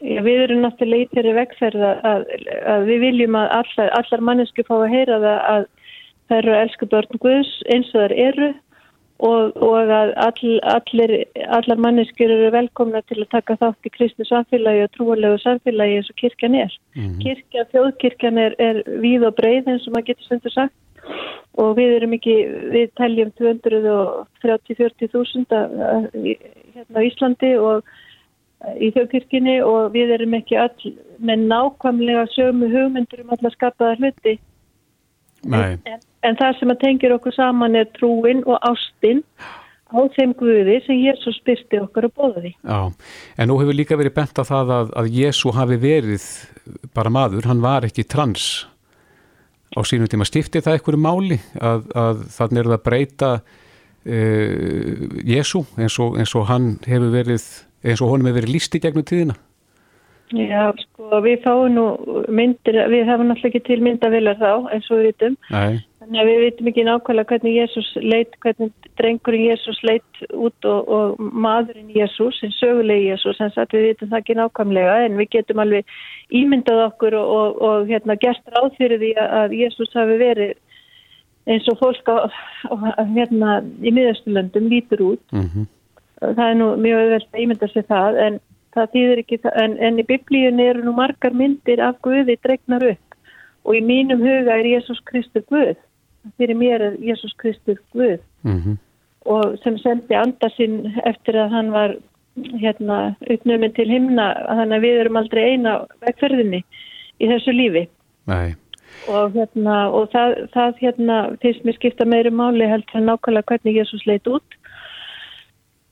Já, við erum náttúrulega í þeirri vegferð að, að við viljum að allar, allar mannesku fá að heyra það að það eru elsku börn Guðs eins og þar eru og, og að all, allir, allar manneskjur eru velkomna til að taka þátt í kristnu samfélagi og trúalegu samfélagi eins og kirkjan er. Mm -hmm. Kirkja, þjóðkirkjan er, er víð og breið eins og maður getur stundur sagt og við erum ekki, við teljum 230-40 þúsund hérna á Íslandi og í þjóðkirkjunni og við erum ekki all með nákvæmlega sömu hugmyndur um alla skapaða hluti en, en, en það sem að tengir okkur saman er trúin og ástinn á þeim Guði sem Jésu spyrsti okkar að bóða því. Já, en nú hefur líka verið bent á það að, að Jésu hafi verið bara maður, hann var ekki trans á sínum tíma. Stifti það einhverju máli að, að þannig er það að breyta uh, Jésu eins og, eins og hann hefur verið, eins og honum hefur verið lísti gegnum tíðina? Já, sko, við fáum nú myndir, við hefum náttúrulega ekki til myndavillar þá, eins og við vitum. Nei. Þannig að við vitum ekki nákvæmlega hvernig Jésús leit, hvernig drengurinn Jésús leit út og, og maðurinn Jésús, en sögulegi Jésús, en satt við vitum það ekki nákvæmlega, en við getum alveg ímyndað okkur og, og, og hérna gert ráð fyrir því að Jésús hafi verið eins og fólk á, hérna í miðasturlöndum lítur út. Mm -hmm. Það er nú mjög öðvöld að ímynda sér það, en það þýðir ekki það, en, en í biblíun eru nú margar myndir af Guði dregnar upp. Og í mínum huga er Jésús Kristur Guð. Fyrir mér er Jésús Kristur Guð. Mm -hmm. og sem sendi andasinn eftir að hann var hérna uppnöminn til himna þannig að við erum aldrei eina vegferðinni í þessu lífi. Nei. og hérna og það, það hérna finnst mér skipta meiri máli heldur nákvæmlega hvernig Jésús leit út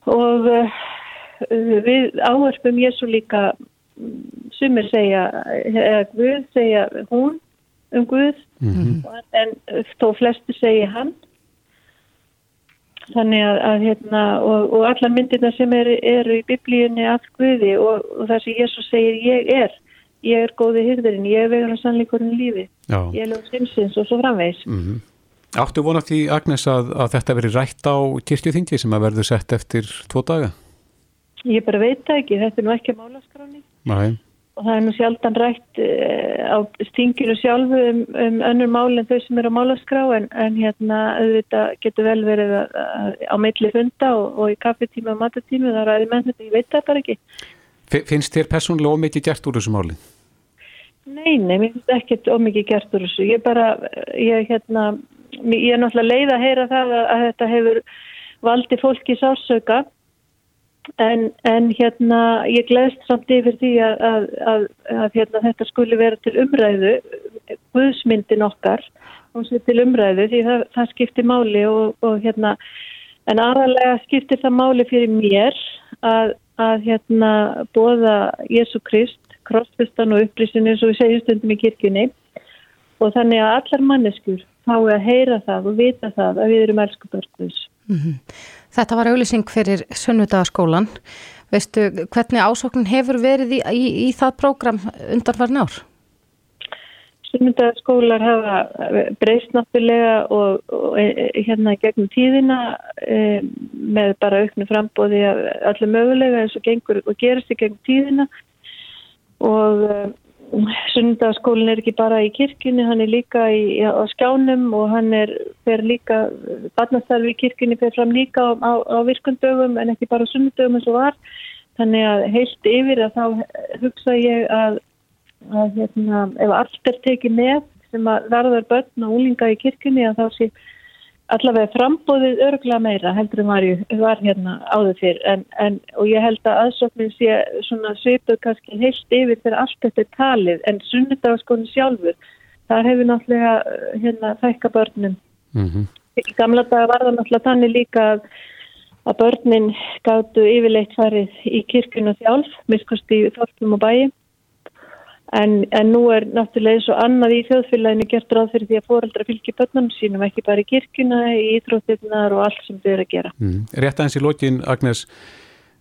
og við áhersfum Jésu líka sumir segja eða Guð segja hún um Guð mm -hmm. en þó flesti segja hann þannig að, að hérna og, og allar myndirna sem eru er í biblíunni af Guði og, og það sem Jésu segir ég er ég er góði hyrðurinn, ég er vegar að sannleikurinn lífi Já. ég er lögum simsins og svo framvegs mm -hmm. Áttu vonast í Agnes að, að þetta veri rætt á kirkjuþingi sem að verður sett eftir tvo daga? Ég bara veit ekki, þetta er nú ekki málaskráni Nei. og það er nú sjaldan rætt uh, á stinginu sjálfu um, um önnur mál en þau sem eru á málaskrá en, en hérna auðvitað getur vel verið að, að, á meitli funda og, og í kaffetíma og matatíma það ræði menn þetta, ég veit það bara ekki Finnst þér personlega ómikið gert úr þessu máli? Nei, nei, mér finnst ekki ómikið gert úr þessu ég bara, ég hérna ég er náttúrulega leið að heyra það að, að þetta hefur valdi fólki sásauka En, en hérna ég gleðst samt yfir því að, að, að, hérna, þetta skuli vera til umræðu, guðsmyndin okkar, hún sé til umræðu því það, það skiptir máli og, og hérna, en aðalega skiptir það máli fyrir mér að hérna bóða Jésu Krist, krossfustan og upplýsinu eins og við segjum stundum í kirkjunni. Og þannig að allar manneskur fái að heyra það og vita það að við erum elskubörguðs. Mm -hmm. Þetta var auðlýsing fyrir Sunnudagaskólan. Veistu hvernig ásóknin hefur verið í, í, í það prógram undanfarn ár? Sunnudagaskólar hafa breyst náttúrulega og, og e, e, hérna gegnum tíðina e, með bara auknu frambóði allir mögulega eins og gengur og gerast í gegnum tíðina og Sundaskólinn er ekki bara í kirkjunni, hann er líka í, á skjánum og hann er fer líka, barnastarfi í kirkjunni fer fram líka á, á, á virkundögum en ekki bara sundögum eins og var. Þannig að heilt yfir að þá hugsa ég að, að hérna, ef allt er tekið með sem að verður börn og úlinga í kirkjunni að þá sé allavega frambóðið örgla meira heldur um að var hérna áður fyrr. En, en, og ég held að aðsóknin sé svona svipuð kannski heilt yfir þegar allt þetta talið en sunnudagaskóni sjálfur þar hefur náttúrulega hérna þækka börnum. Mm -hmm. gamla daga var það náttúrulega þannig líka að, að börnin gáttu yfirleitt farið í kirkuna sjálf miskust í þorfum og bæi En, en nú er náttúrulega eins og annað í þjóðfélaginu gert ráð fyrir því að fóreldra fylgji börnum sínum ekki bara í kirkuna, í íþróttirnar og allt sem þau eru að gera. Mm. Rétt aðeins í lokin, Agnes,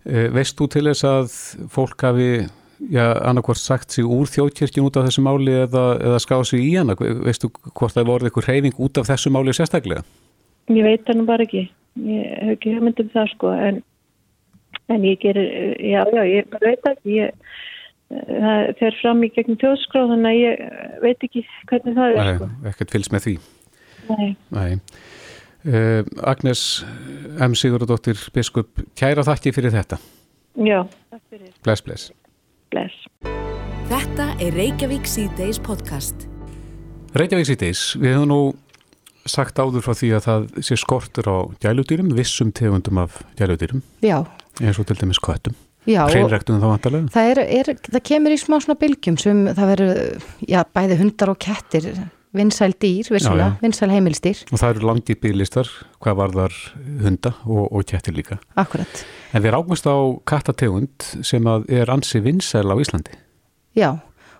eh, veist þú til þess að fólk hafi já, annarkvort sagt sig úr þjóðkirkjun út af þessu máli eða, eða skáð sig í hana? Veistu hvort það voruð eitthvað reyfing út af þessu máli sérstaklega? Ég veit það nú bara ekki. Ég hef ekki hugmyndum það sko en, en ég gerir, já, já, ég veit ekki. Ég, það fer fram í gegnum tjóðskráð þannig að ég veit ekki hvernig það er Nei, sko. ekkert fylgst með því. Nei. Nei. Uh, Agnes M. Sigurðardóttir Biskup, kæra þakki fyrir þetta. Já, takk fyrir. Bless, bless. Bless. Þetta er Reykjavík C-Days podcast. Reykjavík síðdeis, við hefum nú sagt áður frá því að það sé skortur á gæludýrum, vissum tegundum af gæludýrum, Já, eins og til dæmis köttum, já. hreinræktum þá vantarlega. Það, er, er, það kemur í smá svona bylgjum sem það verður, já, bæði hundar og kettir, vinsæl dýr, já. vinsæl heimilsdýr, Og það eru langið bílistar, hvað varðar hunda og, og kettir líka. akkurat. En við rákumst á kattategund sem er ansi vinsæl á Íslandi. Já,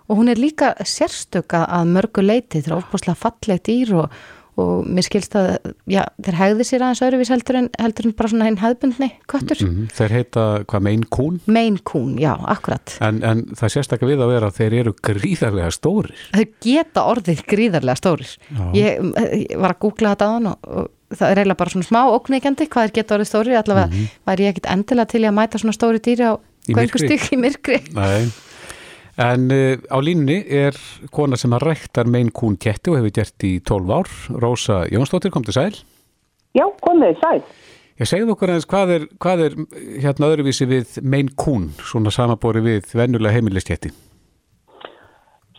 og hún er líka sérstöka að mörgu leiti, þetta er ofbúslega fallegt dýr og, og mér skilst að, já, þeir hegði sér aðeins öðruvís heldur en, heldur en bara svona hinn hefðbundni köttur. Mm Þeir heita hvað mein kún, Maine Coon, já, akkurat. en, en það sérstakka við að vera að þeir eru gríðarlega stórir. Þau geta orðið gríðarlega stórir. Ég, ég var að googla þetta á hann og, og það er eiginlega bara svona smá ókneikjandi hvað er geta orðið stórir. Allavega væri ég ekkit endilega til að mæta svona stóri dýri á stygg í myrkri. Nei. En uh, á línni er kona sem að ræktar mein kún ketti og hefur gert í 12 ár. Rósa Jónsdóttir kom til sæl. Já, komið, sæl. Ég segið okkur eins hvað er, hvað er hérna öðruvísi við mein kún, svona samabori við vennulega heimilisketti.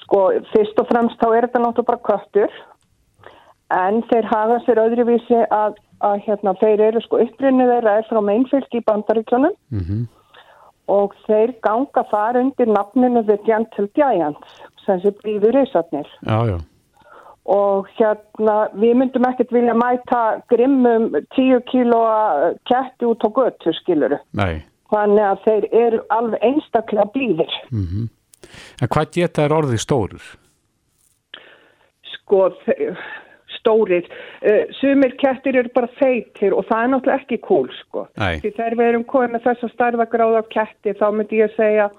Sko, fyrst og fremst þá er þetta náttúrulega bara köttur, en þeir hafa sér öðruvísi að, að hérna, þeir eru sko uppbrinnið þeirra er frá meinfylgi í bandaríkjunum Mm og þeir ganga þar undir nafninu The Gentle Giants, sem sé. Já, já. Og hérna, við myndum ekkert vilja mæta grimmum 10 kílóa ketti út á götu, skiluru. Nei. Þannig að þeir eru alveg einstaklega blíðir. Mm En hvað geta er orðið stórir? sko þe- stórir uh, sumir kettir eru bara feitir og það er náttúrulega ekki cool sko Nei. því þegar við erum komið með þessa starðagráð af ketti þá myndi ég segja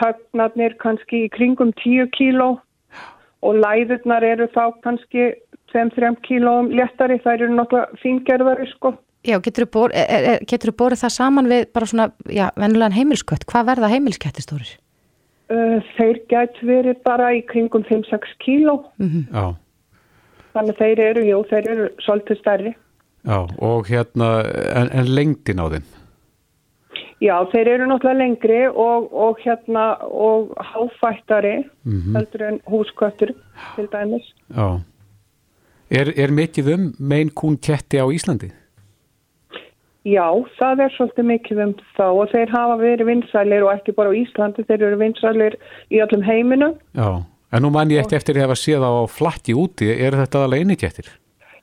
högnarnir kannski í kringum 10 kíló og læðurnar eru þá kannski 2-3 kílóum léttari þær eru náttúrulega fíngerðari sko Já, getur þú borið það saman við bara svona, já, vennulegan heimilskött? Hvað verða heimilskettir stórir? uh, þeir gætu verið bara í kringum 5-6 kíló Já. Þannig þeir eru, jú, þeir eru svolítið stærri Já, og hérna, en, en lengdin á þeim? Já, þeir eru náttúrulega lengri og, og hérna og háfættari Mhm. heldur en húsköttur til dæmis. Já. Er, er mikið um mein kún ketti á Íslandi? Já, það er svolítið mikið um þá og þeir hafa verið vinsælir og ekki bara á Íslandi, þeir eru vinsælir í öllum heiminum. Já. En nú man ég eftir eftir að hafa séð á flakki úti, er þetta alveg eini kettir?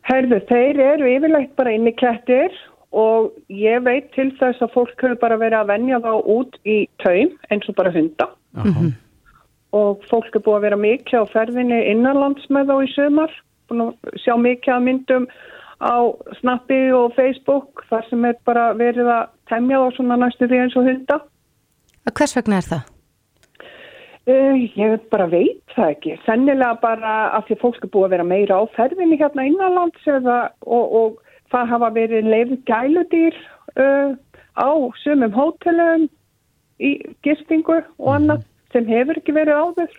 Herðu, þeir eru yfirleitt bara inni kettir og ég veit til þess að fólk hefur bara verið að venja þá út í taum eins og bara hunda Já. og fólk er búið að vera mikið á ferðinni innanlands með þá í sömar, búin að sjá mikið að myndum á Snappi og Facebook þar sem er bara verið að temja þá svona næstu því eins og hunda. Hvers vegna er það? Uh, ég bara veit það ekki. Sennilega bara af því að fólk er búið að vera meira á ferðinni hérna innanlands eða, og, og það hafa verið leifð gæludýr uh, á sumum hótelum í gistingu og annað sem hefur ekki verið áður.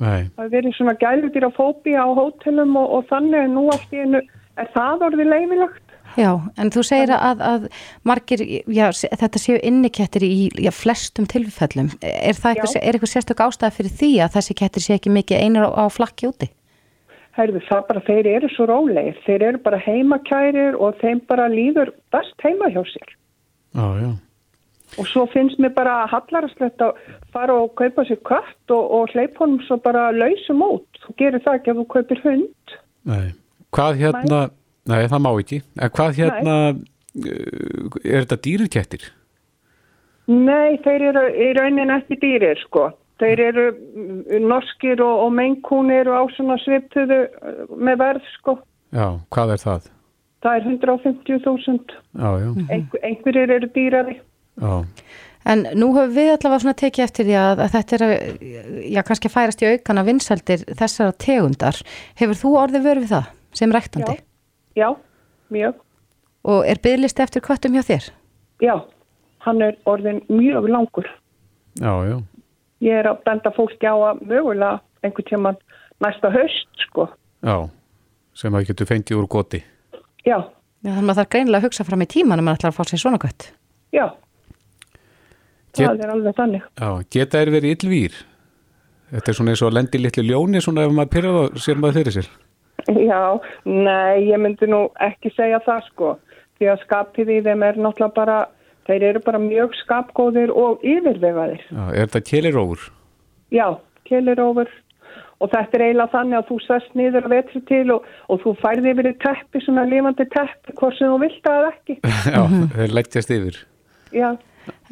Nei. Það hefur verið svona gæludýr á fóbi á hótelum og, og þannig en nú allt í einu er það orðið leifilagt. Já, en þú segir að, að margir, já, þetta séu innikettir í já, flestum tilfellum. Er það eitthvað, er eitthvað sérstök ástæða fyrir því að þessi kettir sé ekki mikið einar á, á flakki úti? Herðu, það bara, þeir eru svo rólegir. Þeir eru bara heimakærir og þeim bara líður best heima hjá sér. Já, já. Og svo finnst mér bara hallarastlegt að fara og kaupa sér kött og, og hleyp honum svo bara lausum út. Þú gerir það ekki ef þú kaupir hund. Nei. Hvað hérna, nei, það má ekki, en hvað hérna, uh, er þetta dýrkettir? Nei, þeir eru í raunin ekki dýrir, sko. Þeir eru mm, norskir og, og meinkúnir og á svona sviptuðu uh, með verð, sko. Já, hvað er það? Það er 150.000. Já, já, Einhver, einhverjir eru dýrari. já. En nú höfum við allavega svona tekið eftir því að, að þetta er að, já, kannski færast í aukana vinsældir þessara tegundar. Hefur þú orðið vörð við það sem ræktandi? Já, mjög. Og er bygglist eftir köttum hjá þér? Já, hann er orðin mjög langur. Já, já. Ég er að benda fólki á að mögulega einhvern tíma næsta höst, sko. Já, sem að getur fengið úr goti. Já. Já, þannig að það er greinilega að hugsa fram í tíman að maður ætlar að fá sér svona kött. Já, Get, það er alveg þannig. já, geta er verið illvír? Þetta er svona eins og að lendi litlu ljóni svona ef maður pyrra það sér maður fyrir sér. <laughs> Já, nei, ég myndi nú ekki segja það, sko. Því að skapið í þeim er náttúrulega bara, þeir eru bara mjög skapgóðir og yfirvegaðir. Já, er þetta kjelirófur? Já, kelirófur og þetta er eiginlega þannig að þú sest niður að vetri til og, og þú færði yfir í teppi, svona lifandi teppi, hvort sem þú vilt að ekki. <laughs> Já, þeir leggjast yfir. Já,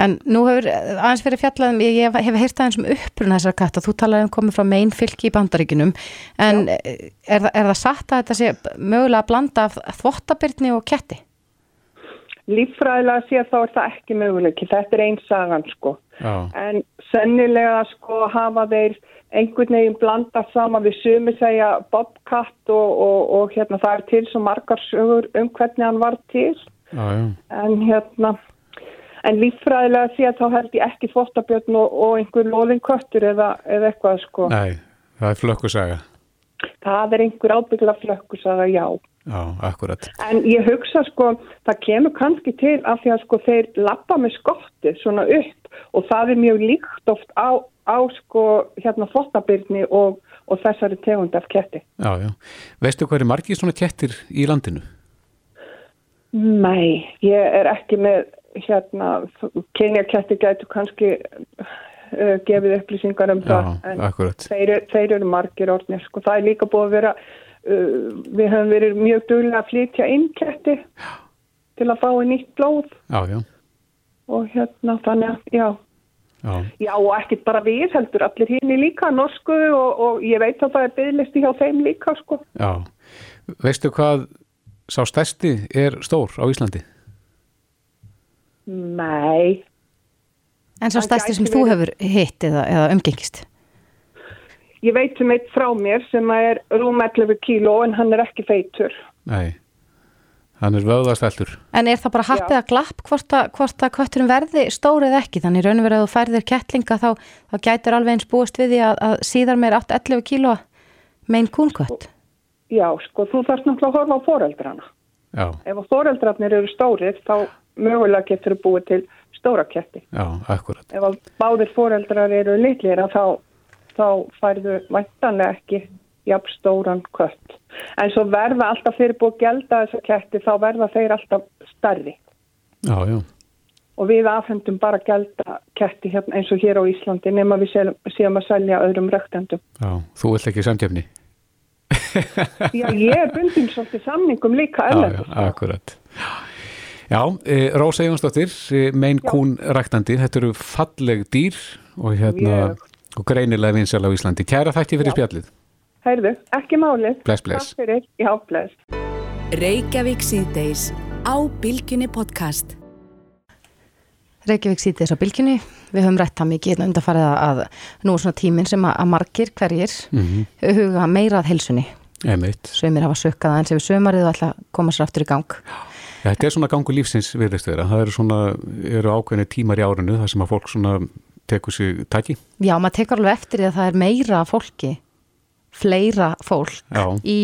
En nú hefur aðeins verið fjallaðum, ég hef, hef heyrt aðeins um uppruna þessar katta, þú talaði um komið frá megin fylki í bandaríkunum, en er, er, það- satt að þetta sé mögulega að blanda af þvottabyrni og ketti? líffræðilega séð þá er það ekki möguleiki, þetta er einn sagan, sko. Já, En sennilega sko hafa þeir einhvern veginn blanda saman. Við sumi segja Bobcat og, og, og hérna það er til svo margar sögur um hvernig hann var til. Já. en hérna en líffræðilega sé þá held ég ekki þvottabjörn og, og einhver loðinköttur eða, eða eitthvað sko. Nei, það er flökkusaga. Það er einhver ábyggla flökkus að já. Já, akkurat. En ég hugsa sko, það kemur kannski til af því að sko þeir lappa með skottið svona upp og það er mjög líkt oft á, á sko hérna þvottabyrni og, og þessari tegund af ketti. Já, já. Veistu hvað er margir svona kettir í landinu? Nei, ég er ekki með hérna, kynjaketti gætu kannski uh, gefið upplýsingar um það. Já, en akkurat. Þeir, þeir eru margir orðnir sko, það er líka búið að vera, uh, við höfum verið mjög duglega að flytja inn ketti til að fá í nýtt blóð. Já, já. og hérna þannig að já, Já, og ekkert bara við heldur allir hinn líka norsku og, og ég veit að það er byggðlisti hjá þeim líka sko. já. Veistu hvað sá stærsti er stór á Íslandi? Nei, En svo stærsti sem þú hefur hitt eða, eða umgengist? ég veit um eitt frá mér sem er rúm 11 kíló en hann er ekki feitur. Nei, hann er vöðastæltur. En er það bara happið að glapp hvort að, hvort að kötturinn verði stór eða ekki? Þannig raun og verið að þú færðir kettlinga þá, þá gætur alveg eins búist við því að, að síðar meir 8-11 kíló megin kúnkött. Já, sko, þú þarfst náttúrulega að horfa á foreldrana. Já, Ef að foreldrarnir eru stórir þá mögulega getur búið til stóra ketti. já, akkurat. Ef að báðir foreldrar eru litlir þá, þá færðu væntanlega ekki jafn stóran kött. En svo verða alltaf fyrir búið að gelda þessa ketti þá verða þeir alltaf stærri. Já, já. Og við afhendum bara gelda ketti hérna, eins og hér á Íslandi nema við séum, séum að selja öðrum röktendum. Já, þú vilt ekki samkjöfni. Já, ég er bundin svolítið samningum líka <laughs> Já, já, akkurat. Já, e, Rósa Jónsdóttir, e, mein kún ræktandi, þetta eru falleg dýr og hérna, og greinilega vinsal á Íslandi. Kæra þætti fyrir spjallið. Heyrðu, ekki málið. Bless, bless. Takk fyrir. Já, bless. Reykjavík síðdeis á Bilginni podcast. Reykjavík sítið þess á bylginni. Við höfum rætt það mikið hérna undarfarið að nú er svona tíminn sem að, margir hverjir Mm huga meira að helsunni. Emitt. Sveimir hafa sökkað aðeins yfir sömarið og ætla að koma sér aftur í gang. Ja, þetta er svona gangu lífsins virðist vera. Það eru svona, eru ákveðni tímar í árinu þar sem að fólk svona tekur sig tæki. Já, maður tekur alveg eftir því að það er meira fólki, fleira fólk Já, í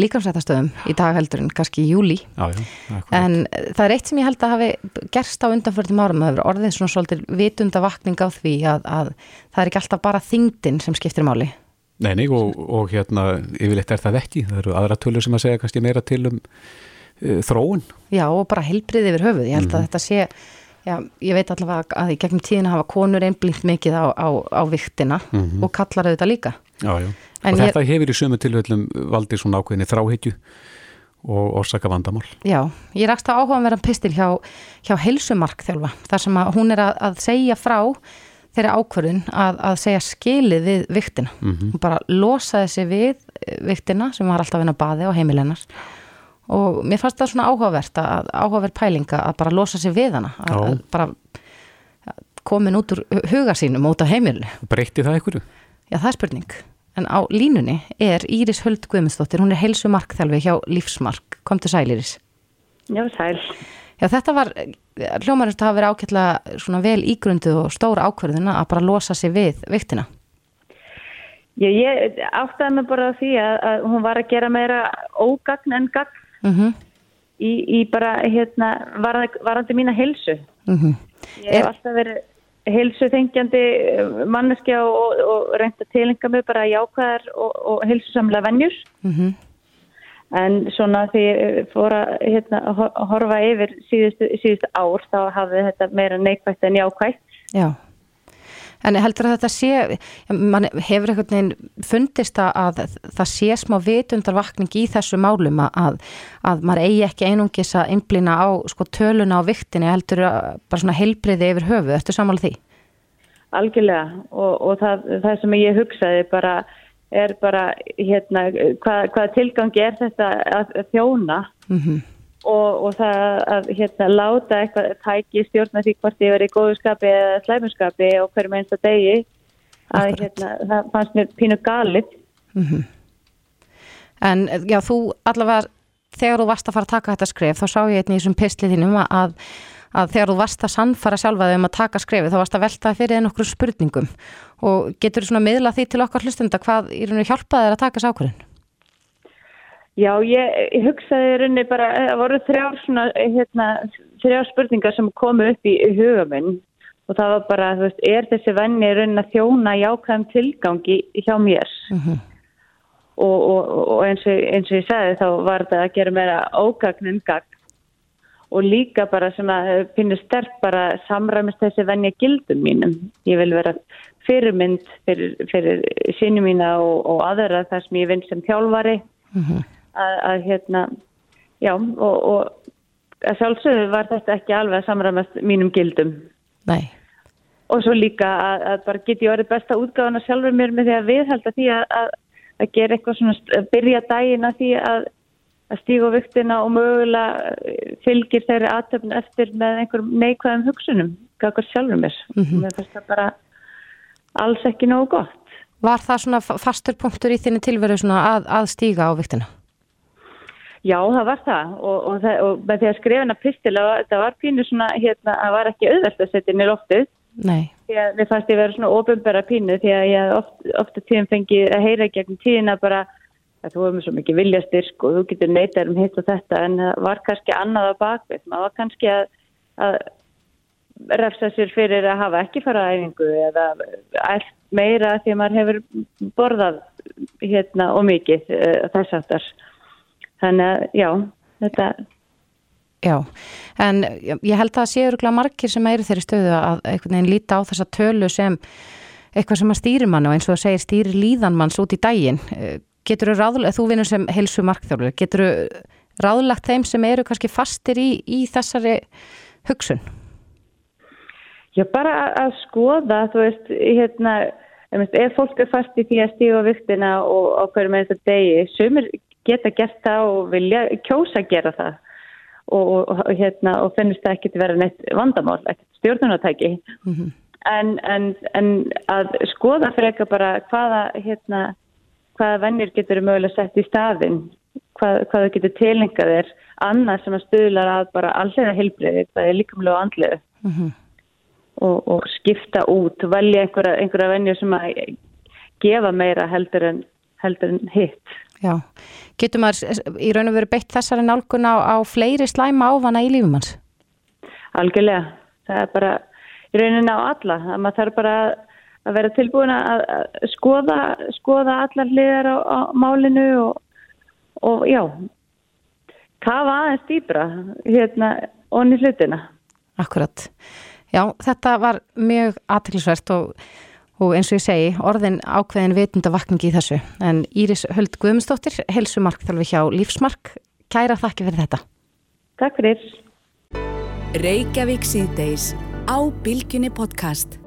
líkamsrættastöðum í dag heldur en kannski í júli. já, já. En eh, það er eitt sem ég held að hafi gerst á undanförðum árum, það hefur orðið svona svolítið vitundavakning á því að, að það er ekki alltaf bara þingdin sem skiptir máli. Nei, nei, og, og hérna, yfirleitt er það ekki. Það eru aðra tölur sem að segja kannski meira til um þróun. Já, og bara heilbrið yfir höfuð. Ég held að þetta sé, já, ég veit allavega að í gegnum tíðina hafa konur einblínt mikið á, á, á viktina Mhm. og kallar auðvitað líka. Já, já. Og ég- þetta hefur í sömu tilfellum valdið svona ákveðinni þráhyggju og orsaka vandamál. Já, ég rakst á áhugaverðan pistil hjá, hjá heilsumark þjálfa, þar sem að hún er að, að segja frá þeirri ákvörðun að, að segja skilið við viktina. Mhm. Hún bara losaði sig við eh, viktina sem var alltaf að vinna á baði á heimilennar og mér fannst það svona áhugavert að áhugaverð pælinga að bara losa sig við hana að, að bara komin út úr huga sínum út af heimilinu. Breytti það einhverju? Já, það er spurning. En á línunni er Íris Höld Guðmundsdóttir, hún er heilsu markþjálfi hjá Lífsmark. Kom til sæl Íris. Já, sæl. Já, þetta var, hljómarist að hafa verið ákveðlega svona vel ígrundu og stóra ákverðina að bara losa sig við viktina. Já, ég áttaði mig bara á því að, að hún var að gera meira ógagn en gagn Mm -hmm. í, í bara, hérna, varandi, mína heilsu. Mm -hmm. Ég hef alltaf verið heilsuþengjandi manneskja og, og, reynda tilenga mig bara jákvæðar og, og heilsusamlega vennjur. Mm -hmm. En svona því ég fór að hérna, horfa yfir síðustu, síðustu ár þá hafði þetta meira neikvægt en jákvægt. Já. En heldur að þetta sé, mann hefur einhvern veginn fundist að það sé smá vitundarvakning í þessu málum að, að maður eigi ekki einungis að einblina á sko, töluna á viktinni heldur bara svona heilbriði yfir höfu, eftir samála því? Algjörlega og, og það, það sem ég hugsaði bara er bara hérna hvað, hvað tilgangi er þetta að, að þjóna Mm -hmm. Og, og það að hérna láta eitthvað tæki stjórna því hvort ég verið í góðu skapi eða slæmuskapi og hverjum einsta degi að hérna það fannst mér pínu galið. Mm En já, þú allavega þegar þú varst að fara að taka þetta skref þá sá ég einnig í þessum pislið þínum að, að þegar þú varst að sannfara sjálfa þau um að taka skrefi þá varst að velta fyrir þið nokkru spurningum. Og getur þú svona miðla því til okkar hlustenda hvað í rauninu hjálpaði þér að taka ákvörðin? Já, ég, ég hugsaði rauninni bara, það voru þrjár svona, hérna, þrjár spurningar sem komu upp í, í huga minn og það var bara, þú veist, er þessi venni rauninni að þjóna jákvæðum tilgangi hjá mér Mm -hmm. og, og, og eins, og, eins og ég sagði þá var þetta að gera meira ógagn en gagn og líka bara sem að finnir sterk bara samræmist þessi venja gildum mínum. Ég vil vera fyrirmynd fyrir, fyrir sínu mína og, og aðra þar sem ég vinn sem þjálfari Mm -hmm. Að, að hérna, já og, og að sjálfsögðu var þetta ekki alveg að samræmast mínum gildum Nei. og svo líka að, að bara get ég orðið besta útgáðana sjálfur mér með því að viðhalda því að, að, að gera eitthvað svona, að byrja daginn að því að að stíga á viktina og mögulega fylgir þeirri aðtöfn eftir með einhverjum neikvæðum hugsunum kakar sjálfur mér. Mhm. Mér finnst það bara alls ekki nógu gott. Var það svona fa- fastur punktur í þinni tilveru svona að, að stíga á viktina? Já, það var það. Og, og, það, og með því að skrifa hana pistila það var pínu svona, hérna, það var ekki auðvelt að setja í loftið. Nei. því að við fannst ég vera svona ofinbæra pínu því að ég oft, ofta tíðum fengi að heyra gegn tíðina bara að þú hefur svo mikið viljastyrk og þú getur neytar um hitt og þetta en það var kannski annað á bakvið maður var kannski að, að refsa sér fyrir að hafa ekki fara að æfingu eða allt meira því að maður hefur borðað hérna og mikið uh, þess aftar þannig að já, þetta Já, en ég held að það séu örgulega margir sem eru þeirri stöðu að einhvern veginn líta á þessa tölu sem eitthvað sem að stýri mann og eins og það segir stýri líðan manns út í daginn. Getur þú ráðlegt, þú vinnur sem helsu markþjálfur, getur þú ráðlegt þeim sem eru kannski fastir í, í þessari hugsun? Já, bara að, að skoða, þú veist, hérna, ef, fólk er fast í því að stífa viktina og hverju með þetta degi, sumir geta gert það og vilja kjósa að gera það og, og, og, hérna, og finnst það ekkert vera neitt vandamál, ekkert stjórnunatæki. Mm -hmm. En, en, en að skoða freka bara hvaða, hérna, hvaða vennir getur mögulega sett í staðin, hvað, hvað þau getur tilengað er annað sem að stuðlar að bara allega heilbreyði, það er líkamlega og andlega Mm -hmm. og, og skipta út, velja einhverja, einhverja vennir sem að gefa meira heldur en, heldur en hitt. Já, getur maður í raun og veru beitt þessari nálgun á, á fleiri slæma ávana í lífum hans? Algjörlega, það er bara í rauninni á alla, að maður þarf bara að, vera tilbúin að, að skoða, skoða allar hliðar á, á málinu og, og já, kafa aðeins dýbra hérna onni hlutina. Akkurat. Já, þetta var mjög aðtilsvert og, og eins og ég segi, orðin ákveðin vitundavakningi í þessu. En Íris Höld Guðmundsdóttir, helsumarkþjálfi hjá Lífsmark, kæra þakki fyrir þetta. Takk fyrir. Reykjavík síðdeis á Bilginni podcast.